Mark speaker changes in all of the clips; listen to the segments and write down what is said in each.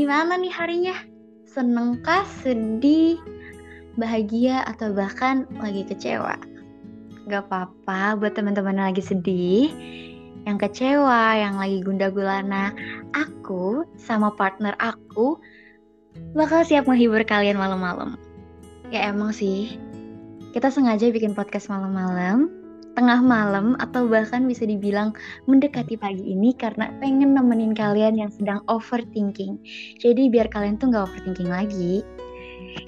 Speaker 1: Gimana nih harinya? Seneng kah, sedih, bahagia, atau bahkan lagi kecewa? Gak apa-apa buat teman-teman yang lagi sedih, yang kecewa, yang lagi gunda gulana. Aku sama partner aku bakal siap menghibur kalian malam-malam. Ya emang sih, kita sengaja bikin podcast malam-malam tengah malam atau bahkan bisa dibilang mendekati pagi ini karena pengen nemenin kalian yang sedang overthinking. Jadi biar kalian tuh nggak overthinking lagi.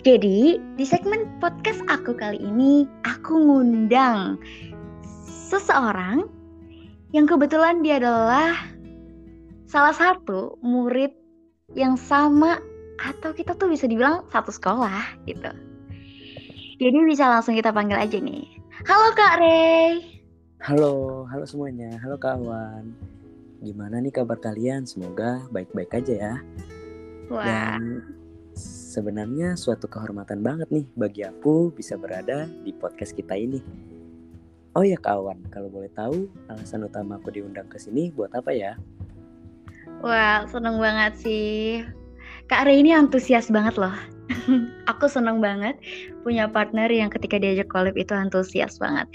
Speaker 1: Jadi di segmen podcast aku kali ini aku ngundang seseorang yang kebetulan dia adalah salah satu murid yang sama atau kita tuh bisa dibilang satu sekolah gitu. Jadi bisa langsung kita panggil aja nih. Halo Kak Rey.
Speaker 2: Halo, halo semuanya. Halo kawan. Gimana nih kabar kalian? Semoga baik-baik aja ya.
Speaker 1: Wah.
Speaker 2: Dan sebenarnya suatu kehormatan banget nih bagi aku bisa berada di podcast kita ini. Oh ya kawan, kalau boleh tahu alasan utama aku diundang ke sini buat apa ya?
Speaker 1: Wah, seneng banget sih. Kak Rey ini antusias banget loh. aku seneng banget punya partner yang ketika diajak collab itu antusias banget.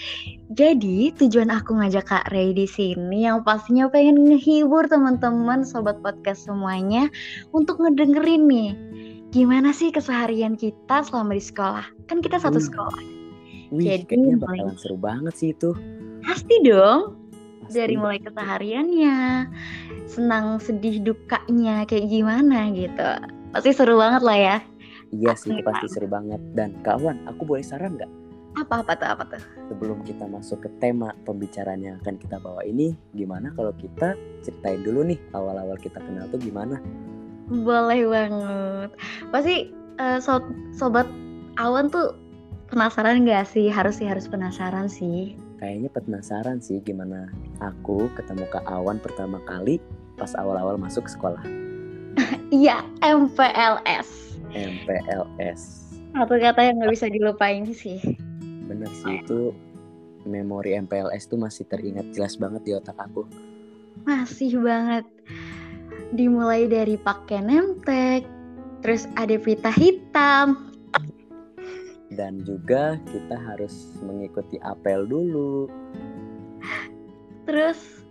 Speaker 1: Jadi tujuan aku ngajak Kak Ray di sini yang pastinya pengen ngehibur teman-teman sobat podcast semuanya untuk ngedengerin nih gimana sih keseharian kita selama di sekolah. Kan kita satu sekolah.
Speaker 2: Wih,
Speaker 1: Jadi
Speaker 2: kayaknya bakalan seru banget sih itu.
Speaker 1: Pasti dong.
Speaker 2: Pasti.
Speaker 1: Dari mulai kesehariannya, senang sedih dukanya kayak gimana gitu. Pasti seru banget lah ya.
Speaker 2: Iya sih,
Speaker 1: Oke,
Speaker 2: pasti seru banget. Dan kawan, aku boleh saran nggak?
Speaker 1: Apa-apa tuh, apa tuh?
Speaker 2: Sebelum kita masuk ke tema pembicaraan yang akan kita bawa ini, gimana kalau kita ceritain dulu nih awal-awal kita kenal tuh gimana?
Speaker 1: Boleh banget. Pasti eh, so- sobat awan tuh penasaran gak sih? Harus sih harus penasaran sih.
Speaker 2: Kayaknya penasaran sih gimana aku ketemu Kak Awan pertama kali pas awal-awal masuk sekolah
Speaker 1: Iya, MPLS.
Speaker 2: MPLS.
Speaker 1: Satu kata yang nggak bisa dilupain sih.
Speaker 2: Bener sih itu memori MPLS tuh masih teringat jelas banget di otak aku.
Speaker 1: Masih banget. Dimulai dari pakai nemtek, terus ada pita hitam.
Speaker 2: Dan juga kita harus mengikuti apel dulu.
Speaker 1: Terus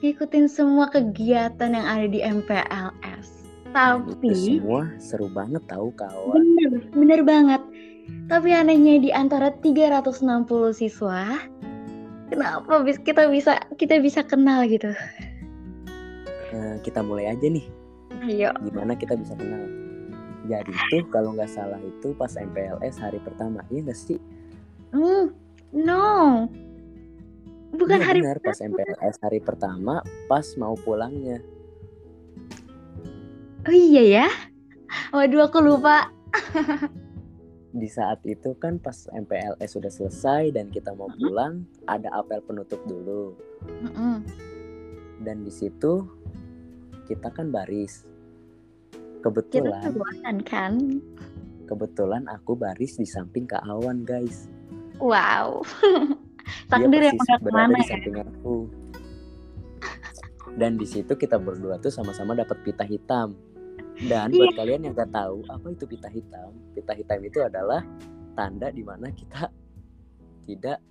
Speaker 1: ngikutin semua kegiatan yang ada di MPLS.
Speaker 2: Dan itu
Speaker 1: Tapi
Speaker 2: semua seru banget tahu kawan.
Speaker 1: bener, bener banget. Tapi anehnya di antara 360 siswa, kenapa kita bisa kita bisa kenal gitu?
Speaker 2: Nah, kita mulai aja nih.
Speaker 1: Ayo.
Speaker 2: Gimana kita bisa kenal? Jadi tuh kalau nggak salah itu pas MPLS hari pertama, iya nggak sih?
Speaker 1: Hmm, no. Bukan
Speaker 2: Iya,
Speaker 1: hari
Speaker 2: benar, pas MPLS hari pertama, pas mau pulangnya.
Speaker 1: Oh iya ya. Waduh aku lupa.
Speaker 2: Di saat itu kan pas MPLS sudah selesai dan kita mau pulang, ada apel penutup dulu.
Speaker 1: Mm-mm.
Speaker 2: Dan di situ kita kan baris.
Speaker 1: Kita
Speaker 2: Kebetulan,
Speaker 1: kebuatan kan.
Speaker 2: kebetulan aku baris di samping Kak Awan, guys.
Speaker 1: Wow. Takdir yang
Speaker 2: ke
Speaker 1: mana
Speaker 2: di
Speaker 1: ya.
Speaker 2: samping aku. Dan di situ kita berdua tuh sama-sama dapat pita hitam. Dan buat
Speaker 1: Iya.
Speaker 2: kalian yang gak tahu apa itu pita hitam, pita hitam itu adalah tanda di mana kita tidak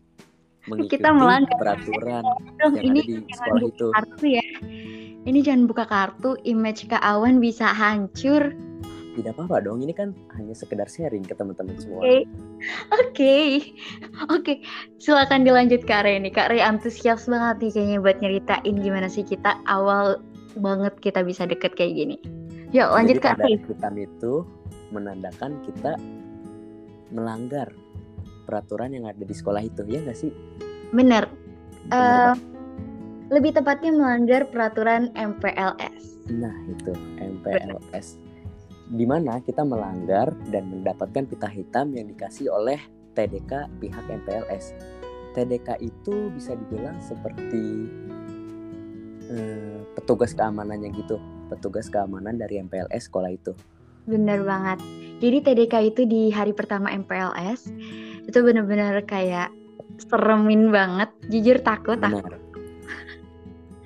Speaker 2: mengikuti
Speaker 1: melanggar.
Speaker 2: peraturan yang
Speaker 1: ini
Speaker 2: ada di sekolah itu.
Speaker 1: ya. Ini jangan buka kartu, image Kak Awan bisa hancur.
Speaker 2: Tidak apa-apa dong, ini kan hanya sekedar sharing ke teman-teman semua.
Speaker 1: Oke. Oke. Oke, silakan dilanjut Kak Rey nih. Kak Rey antusias banget nih kayaknya buat nyeritain gimana sih kita awal banget kita bisa deket kayak gini. Yuk lanjut
Speaker 2: Jadi
Speaker 1: Kak Rey.
Speaker 2: hitam itu menandakan kita melanggar peraturan yang ada di sekolah itu, ya nggak sih?
Speaker 1: Bener.
Speaker 2: Bener Bang?
Speaker 1: Lebih tepatnya melanggar peraturan MPLS.
Speaker 2: Nah itu MPLS di mana kita melanggar dan mendapatkan pita hitam yang dikasih oleh TDK pihak MPLS. TDK itu bisa dibilang seperti eh, petugas keamanannya gitu, petugas keamanan dari MPLS sekolah itu.
Speaker 1: Bener banget. Jadi TDK itu di hari pertama MPLS itu bener-bener kayak seremin banget. Jujur takut aku.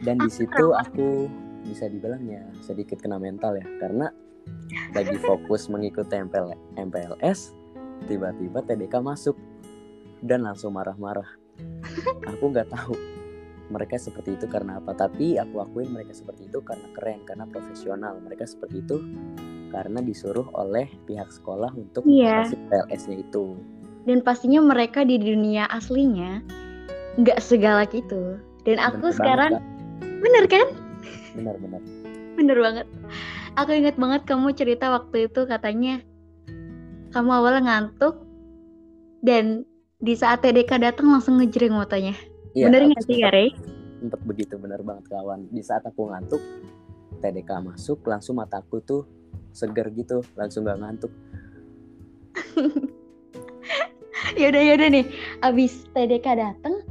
Speaker 2: Dan di situ aku bisa dibilang ya sedikit kena mental ya. Karena lagi fokus mengikuti MPL, MPLS tiba-tiba TDK masuk dan langsung marah-marah. Aku nggak tahu mereka seperti itu karena apa tapi aku akuin mereka seperti itu karena keren karena profesional. Mereka seperti itu karena disuruh oleh pihak sekolah untuk
Speaker 1: Iya.
Speaker 2: mengatasi PLS-nya itu.
Speaker 1: Dan pastinya mereka di dunia aslinya nggak segalak itu. Dan aku
Speaker 2: Bener
Speaker 1: sekarang
Speaker 2: banget,
Speaker 1: bener kan?
Speaker 2: Kak. benar-benar
Speaker 1: Bener banget. Aku ingat banget kamu cerita waktu itu katanya kamu awalnya ngantuk dan di saat TDK datang langsung ngejreng matanya.
Speaker 2: Iya,
Speaker 1: bener nggak sih, Rey?
Speaker 2: sempet begitu bener banget kawan di saat aku ngantuk TDK masuk langsung mataku tuh seger gitu langsung gak ngantuk
Speaker 1: Yaudah yaudah nih, abis TDK datang,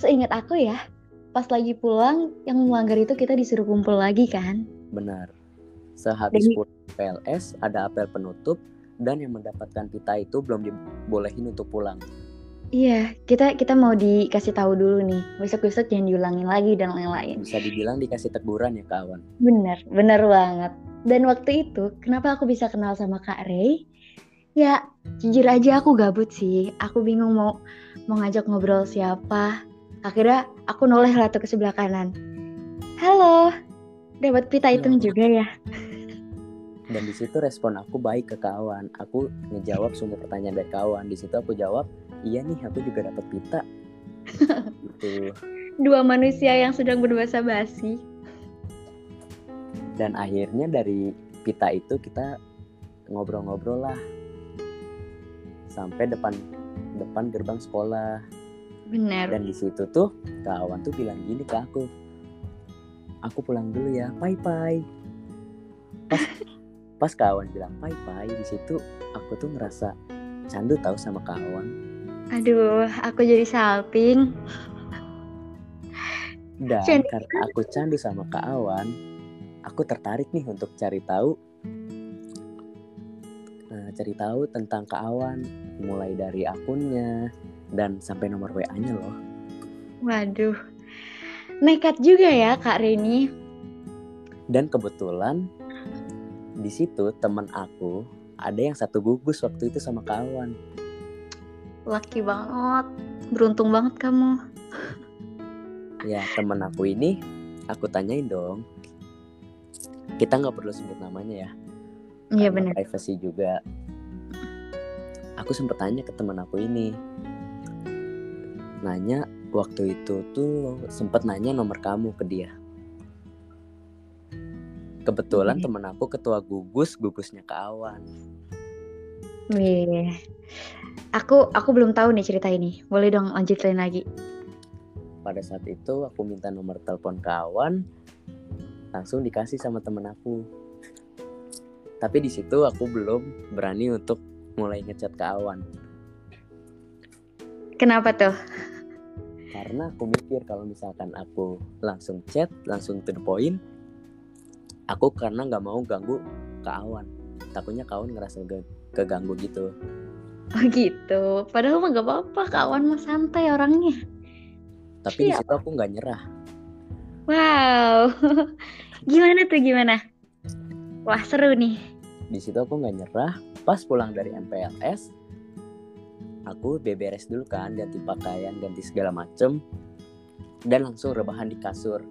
Speaker 1: seingat aku ya, pas lagi pulang yang melanggar itu kita disuruh kumpul lagi kan?
Speaker 2: benar sehabis
Speaker 1: Dan-
Speaker 2: pulang PLS ada apel penutup dan yang mendapatkan pita itu belum dibolehin untuk pulang
Speaker 1: Iya, kita kita mau dikasih tahu dulu nih, besok-besok jangan diulangin lagi dan lain-lain.
Speaker 2: bisa dibilang dikasih teguran ya kawan
Speaker 1: Bener, bener banget. Dan waktu itu, kenapa aku bisa kenal sama Kak Ray? Ya, jujur aja aku gabut sih. Aku bingung mau mau ngajak ngobrol siapa. Akhirnya aku noleh lah tuh ke sebelah kanan. Halo, dapat pita hitung
Speaker 2: Halo.
Speaker 1: juga ya?
Speaker 2: dan di situ respon aku baik ke kawan aku ngejawab semua pertanyaan dari kawan di situ aku jawab iya nih aku juga dapat pita gitu
Speaker 1: Dua manusia yang sedang berbahasa basi.
Speaker 2: dan akhirnya dari pita itu kita ngobrol-ngobrol lah sampai depan depan gerbang sekolah
Speaker 1: Bener.
Speaker 2: dan di situ tuh kawan tuh bilang gini ke aku aku pulang dulu ya bye bye pas pas kawan bilang bye bye di situ aku tuh ngerasa candu tahu sama kawan
Speaker 1: Aduh, aku jadi salting.
Speaker 2: dan
Speaker 1: Candu.
Speaker 2: karena aku candu sama kawan aku tertarik nih untuk cari tahu Nah, cari tahu tentang kawan mulai dari akunnya dan sampai nomor WA-nya loh.
Speaker 1: Waduh. Nekat juga ya Kak Reni.
Speaker 2: Dan kebetulan di situ teman aku ada yang satu gugus waktu itu sama kawan.
Speaker 1: Laki banget. Beruntung banget kamu.
Speaker 2: Ya teman aku ini aku tanyain dong. Kita nggak perlu sebut namanya ya.
Speaker 1: Iya bener.
Speaker 2: Privacy juga. Aku sempet tanya ke teman aku ini. Nanya waktu itu tuh sempet nanya nomor kamu ke dia. Kebetulan
Speaker 1: Oke.
Speaker 2: temen aku ketua gugus, gugusnya kawan.
Speaker 1: Wih. Aku aku belum tahu nih cerita ini. Boleh dong lanjutin lagi.
Speaker 2: Pada saat itu aku minta nomor telepon kawan, langsung dikasih sama temen aku. Tapi di situ aku belum berani untuk mulai ngechat kawan
Speaker 1: Kenapa tuh?
Speaker 2: karena aku mikir kalau misalkan aku langsung chat, langsung to the point, aku karena nggak mau ganggu kawan. Takutnya kawan ngerasa ke- keganggu gitu.
Speaker 1: Oh gitu. Padahal mah gak apa-apa. Kawan mah santai orangnya.
Speaker 2: Tapi di
Speaker 1: Siap.
Speaker 2: situ aku nggak nyerah.
Speaker 1: Wow. gimana tuh gimana? Wah seru nih.
Speaker 2: Di situ aku nggak nyerah. Pas pulang dari MPLS, aku beberes dulu kan, ganti pakaian, ganti segala macem, dan langsung rebahan di kasur.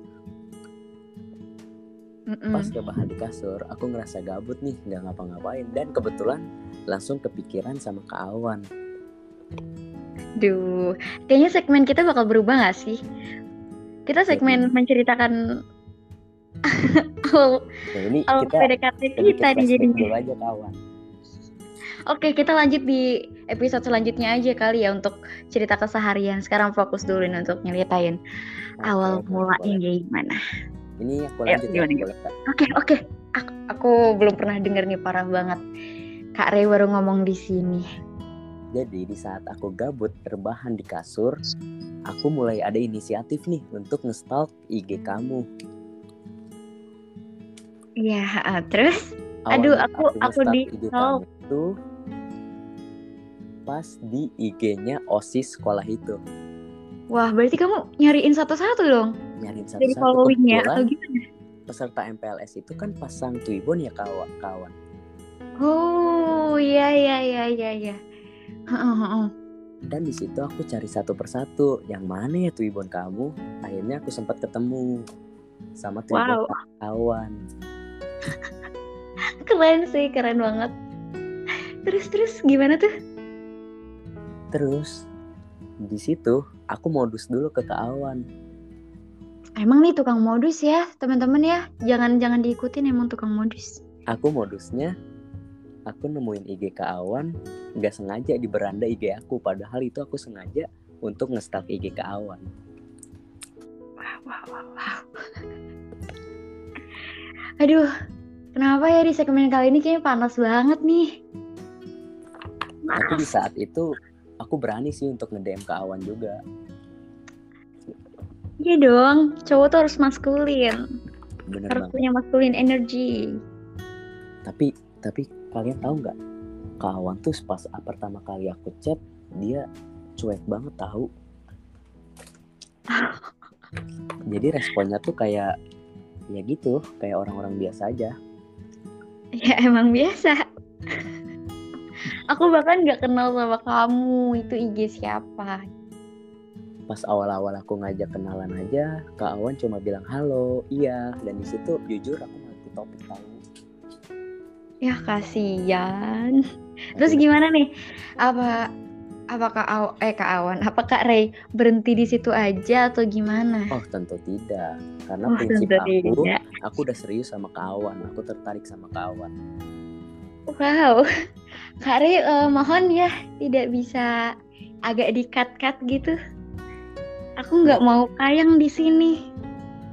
Speaker 1: Mm-mm.
Speaker 2: Pas rebahan di kasur, aku ngerasa gabut nih, nggak ngapa-ngapain, dan kebetulan langsung kepikiran sama kawan.
Speaker 1: Duh, kayaknya segmen kita bakal berubah gak sih? Kita segmen menceritakan awal
Speaker 2: Nah, ini
Speaker 1: awal
Speaker 2: kita
Speaker 1: PDKT
Speaker 2: sedikit
Speaker 1: kita nih jadinya.
Speaker 2: aja kawan.
Speaker 1: Oke, kita lanjut di episode selanjutnya aja kali ya untuk cerita keseharian. Sekarang fokus dulu nih untuk nyeritain awal
Speaker 2: Oke,
Speaker 1: mulanya
Speaker 2: boleh.
Speaker 1: gimana.
Speaker 2: Ini aku
Speaker 1: Ayo,
Speaker 2: lanjut ya, boleh Kak?
Speaker 1: Oke, oke. Aku, aku belum pernah denger nih parah banget. Kak Rey baru ngomong di sini.
Speaker 2: Jadi di saat aku gabut rebahan di kasur, aku mulai ada inisiatif nih untuk nge-stalk IG kamu.
Speaker 1: Iya, terus? Aduh,
Speaker 2: Awalnya
Speaker 1: aku- aku
Speaker 2: nge-stalk
Speaker 1: di stalk.
Speaker 2: itu pas di IG-nya OSIS sekolah itu.
Speaker 1: Wah, berarti kamu nyariin satu-satu dong
Speaker 2: Nyariin
Speaker 1: dari
Speaker 2: satu-satu
Speaker 1: followingnya atau gimana?
Speaker 2: peserta MPLS itu kan pasang Twibbon ya kawan kawan
Speaker 1: Oh, iya iya iya iya iya. Heeh, heeh.
Speaker 2: dan di situ aku cari satu persatu yang mana ya Twibbon kamu akhirnya aku sempat ketemu sama Twibbon
Speaker 1: Wow.
Speaker 2: kawan
Speaker 1: Keren sih, keren banget. Terus terus gimana tuh?
Speaker 2: Terus di situ aku modus dulu ke kawan
Speaker 1: Emang nih tukang modus ya, teman-teman ya. Jangan jangan diikutin emang tukang modus.
Speaker 2: aku modusnya aku nemuin IG ke Awan nggak sengaja di beranda IG aku padahal itu aku sengaja untuk nge-stalk IG ke Awan
Speaker 1: Wow, wow, wow, wow. Aduh, kenapa ya di segmen kali ini kayaknya panas banget nih.
Speaker 2: tapi di saat itu aku berani sih untuk nge-DM ke Awan juga
Speaker 1: Iya dong, cowok tuh harus maskulin.
Speaker 2: bener
Speaker 1: Harus
Speaker 2: banget
Speaker 1: punya maskulin energy.
Speaker 2: tapi tapi kalian tahu nggak ke Awan tuh pas pertama kali aku chat dia cuek banget tahu jadi responnya tuh kayak ya gitu kayak orang-orang biasa aja
Speaker 1: Ya emang biasa. Aku bahkan nggak kenal sama kamu. Itu IG siapa?
Speaker 2: pas awal-awal aku ngajak kenalan aja Kak Awan cuma bilang halo iya dan di situ jujur aku ngerti topik tahu
Speaker 1: Ya kasihan. Terus gimana nih? Apa apakah Aw eh Kak Awan, apa Kak Ray berhenti di situ aja atau gimana?
Speaker 2: oh tentu tidak karena
Speaker 1: Oh,
Speaker 2: prinsip aku
Speaker 1: tidak.
Speaker 2: aku udah serius sama Kak Awan aku tertarik sama Kak Awan
Speaker 1: Wow. Kak Ray eh, mohon ya tidak bisa agak di-cut-cut gitu. Aku nggak mau kayang di sini.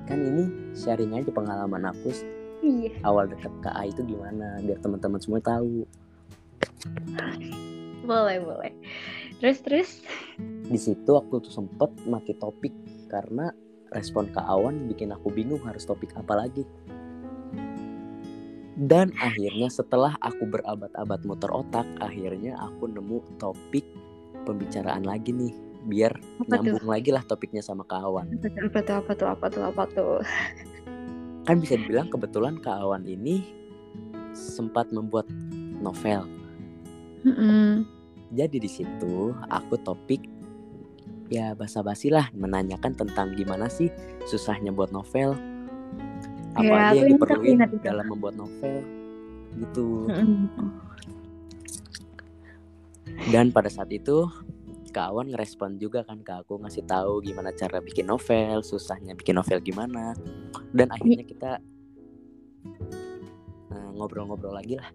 Speaker 2: kan ini sharing aja pengalaman aku
Speaker 1: Iya.
Speaker 2: awal deket A itu gimana biar teman-teman semua tahu
Speaker 1: Boleh, boleh. Terus terus
Speaker 2: di situ aku tuh sempet mati topik karena respon Kak Awan bikin aku bingung harus topik apa lagi dan akhirnya setelah aku berabad-abad muter otak akhirnya aku nemu topik pembicaraan lagi nih biar
Speaker 1: apa tuh?
Speaker 2: nyambung lagi lah topiknya sama Kak Awan
Speaker 1: Apa tuh? Apa tuh? Apa tuh? Apa tuh?
Speaker 2: kan bisa dibilang kebetulan Kak Awan ini sempat membuat novel
Speaker 1: Mm-mm.
Speaker 2: Jadi di situ aku topik ya basa-basi lah menanyakan tentang gimana sih susahnya buat novel. Apa
Speaker 1: Ya,
Speaker 2: aja yang diperluin
Speaker 1: itu.
Speaker 2: dalam membuat novel gitu. Dan pada saat itu Kak Awan ngerespon juga kan ke aku ngasih tahu gimana cara bikin novel, susahnya bikin novel gimana. Dan akhirnya kita eh, ngobrol-ngobrol lagi lah.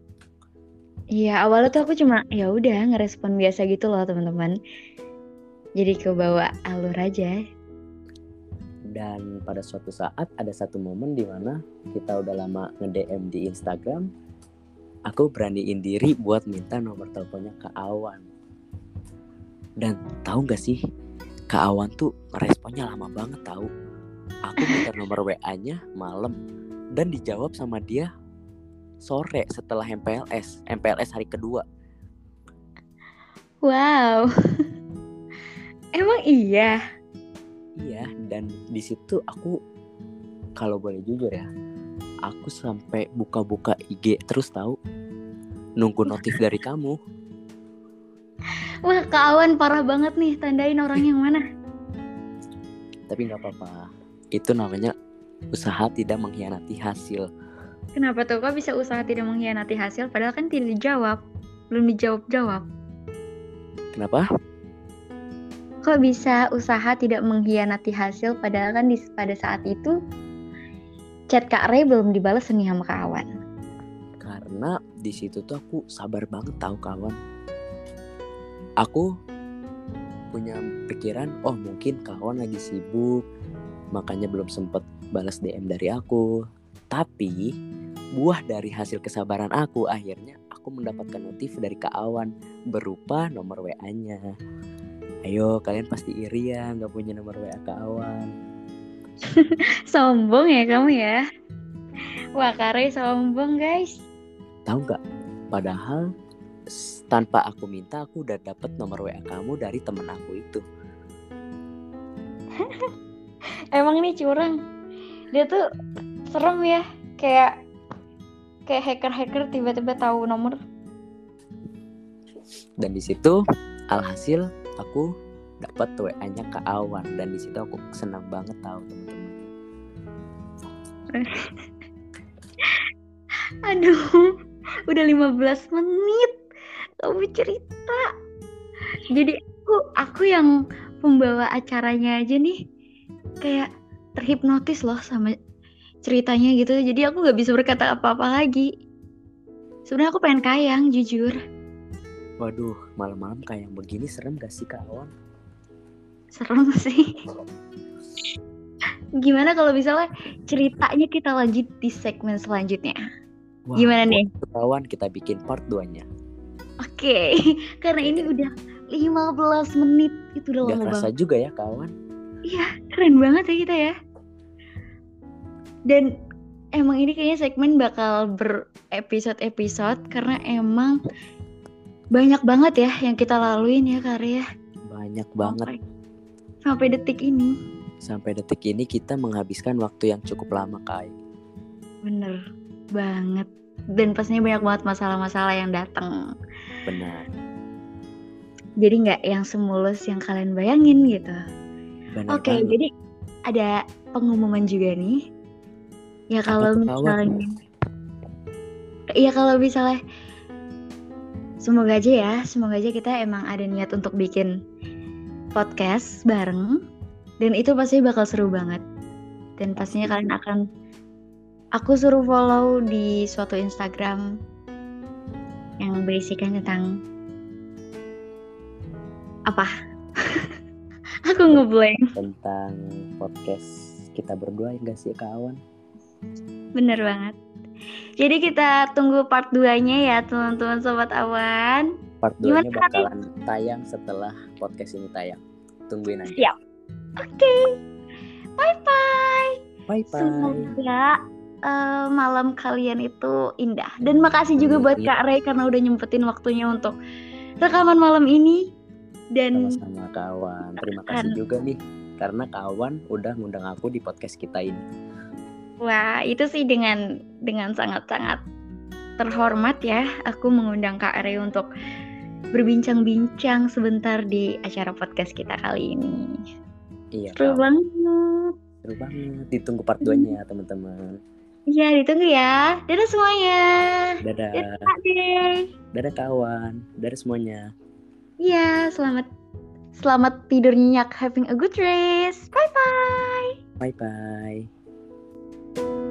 Speaker 1: Iya, awalnya tuh aku cuma ya udah ngerespon biasa gitu loh, teman-teman. Jadi kebawa alur aja.
Speaker 2: Dan pada suatu saat ada satu momen di mana kita udah lama nge-DM di Instagram, aku beraniin diri buat minta nomor teleponnya ke Awan. Dan tahu nggak sih, Kak Awan tuh responnya lama banget tahu. Aku minta nomor WA-nya malam dan dijawab sama dia sore setelah MPLS, MPLS hari kedua.
Speaker 1: Wow. Emang iya?
Speaker 2: Iya, dan di situ aku kalau boleh jujur ya, aku sampai buka-buka IG terus tahu nunggu notif dari kamu.
Speaker 1: Wah, kawan parah banget nih. Tandain orang yang mana?
Speaker 2: Tapi nggak apa-apa. Itu namanya usaha tidak mengkhianati hasil.
Speaker 1: Kenapa tuh kok bisa usaha tidak mengkhianati hasil padahal kan tidak dijawab. Belum dijawab-jawab.
Speaker 2: Kenapa?
Speaker 1: Kok bisa usaha tidak mengkhianati hasil padahal kan di, pada saat itu chat Kak Ray belum dibalas nih sama Kak Awan.
Speaker 2: Karena di situ tuh aku sabar banget tahu kawan. Aku punya pikiran, oh mungkin kawan lagi sibuk, makanya belum sempet balas DM dari aku. Tapi buah dari hasil kesabaran aku akhirnya aku mendapatkan notif dari Kak Awan berupa nomor WA-nya. Ayo kalian pasti iri ya nggak punya nomor WA Kak Awan.
Speaker 1: Sombong ya kamu ya. Wah, Kak Ray sombong guys.
Speaker 2: Tahu nggak? Padahal tanpa aku minta aku udah dapet nomor WA kamu dari temen aku itu.
Speaker 1: Emang ini curang. Dia tuh serem ya kayak kayak hacker-hacker tiba-tiba tahu nomor
Speaker 2: dan di situ alhasil aku dapat WA-nya ke Awan dan di situ aku senang banget tahu teman-teman.
Speaker 1: Aduh udah 15 menit. Kamu cerita. Jadi aku aku yang pembawa acaranya aja nih. Kayak terhipnotis loh sama ceritanya gitu. Jadi aku nggak bisa berkata apa-apa lagi. Sebenarnya aku pengen kayang jujur
Speaker 2: waduh malam-malam kayak begini serem gak sih kawan
Speaker 1: serem sih. Gimana kalau misalnya ceritanya kita lanjut di segmen selanjutnya?
Speaker 2: Wah,
Speaker 1: gimana nih?
Speaker 2: kawan kita bikin part 2 nya
Speaker 1: oke karena ini udah 15 menit. Itu udah
Speaker 2: Gak
Speaker 1: lama banget.
Speaker 2: juga ya kawan
Speaker 1: iya keren banget ya kita ya. Dan emang ini kayaknya segmen bakal berepisode-episode karena emang banyak banget ya yang kita laluin ya karya
Speaker 2: banyak banget.
Speaker 1: Sampai detik ini.
Speaker 2: Sampai detik ini kita menghabiskan waktu yang cukup lama kai
Speaker 1: bener banget. Dan pastinya banyak banget masalah-masalah yang datang
Speaker 2: benar.
Speaker 1: Jadi nggak yang semulus yang kalian bayangin gitu.
Speaker 2: Benar
Speaker 1: oke
Speaker 2: banget.
Speaker 1: jadi ada pengumuman juga nih. Ya kalau misalnya ya kalau misalnya semoga aja ya semoga aja kita emang ada niat untuk bikin podcast bareng. Dan itu pasti bakal seru banget. Dan pastinya kalian akan aku suruh follow di suatu Instagram yang berisikan tentang apa? Aku ngeblank.
Speaker 2: Tentang podcast kita berdua ya gak sih kawan
Speaker 1: bener banget jadi kita tunggu part 2 nya ya teman-teman sobat awan.
Speaker 2: Part 2 nya
Speaker 1: Gimana, Kak?
Speaker 2: bakalan tayang setelah podcast ini tayang. Tungguin aja.
Speaker 1: Siap. oke. Bye bye
Speaker 2: bye bye
Speaker 1: semoga eh, malam kalian itu indah. Dan makasih juga buat. Kak Ray karena udah nyempetin waktunya untuk rekaman malam ini. Dan
Speaker 2: sama-sama kawan terima kasih juga nih karena kawan udah ngundang aku di podcast kita ini
Speaker 1: Wah, itu sih dengan dengan sangat-sangat terhormat ya. Aku mengundang Kak Re untuk berbincang-bincang sebentar di acara podcast kita kali ini.
Speaker 2: iya
Speaker 1: Seru banget.
Speaker 2: seru banget ditunggu part 2 nya teman-teman
Speaker 1: Iya, ditunggu ya. Dadah semuanya.
Speaker 2: dadah
Speaker 1: Dadah Kak
Speaker 2: dadah kawan dadah semuanya
Speaker 1: Iya, selamat selamat tidur nyenyak, having a good rest. Bye bye.
Speaker 2: bye bye thank you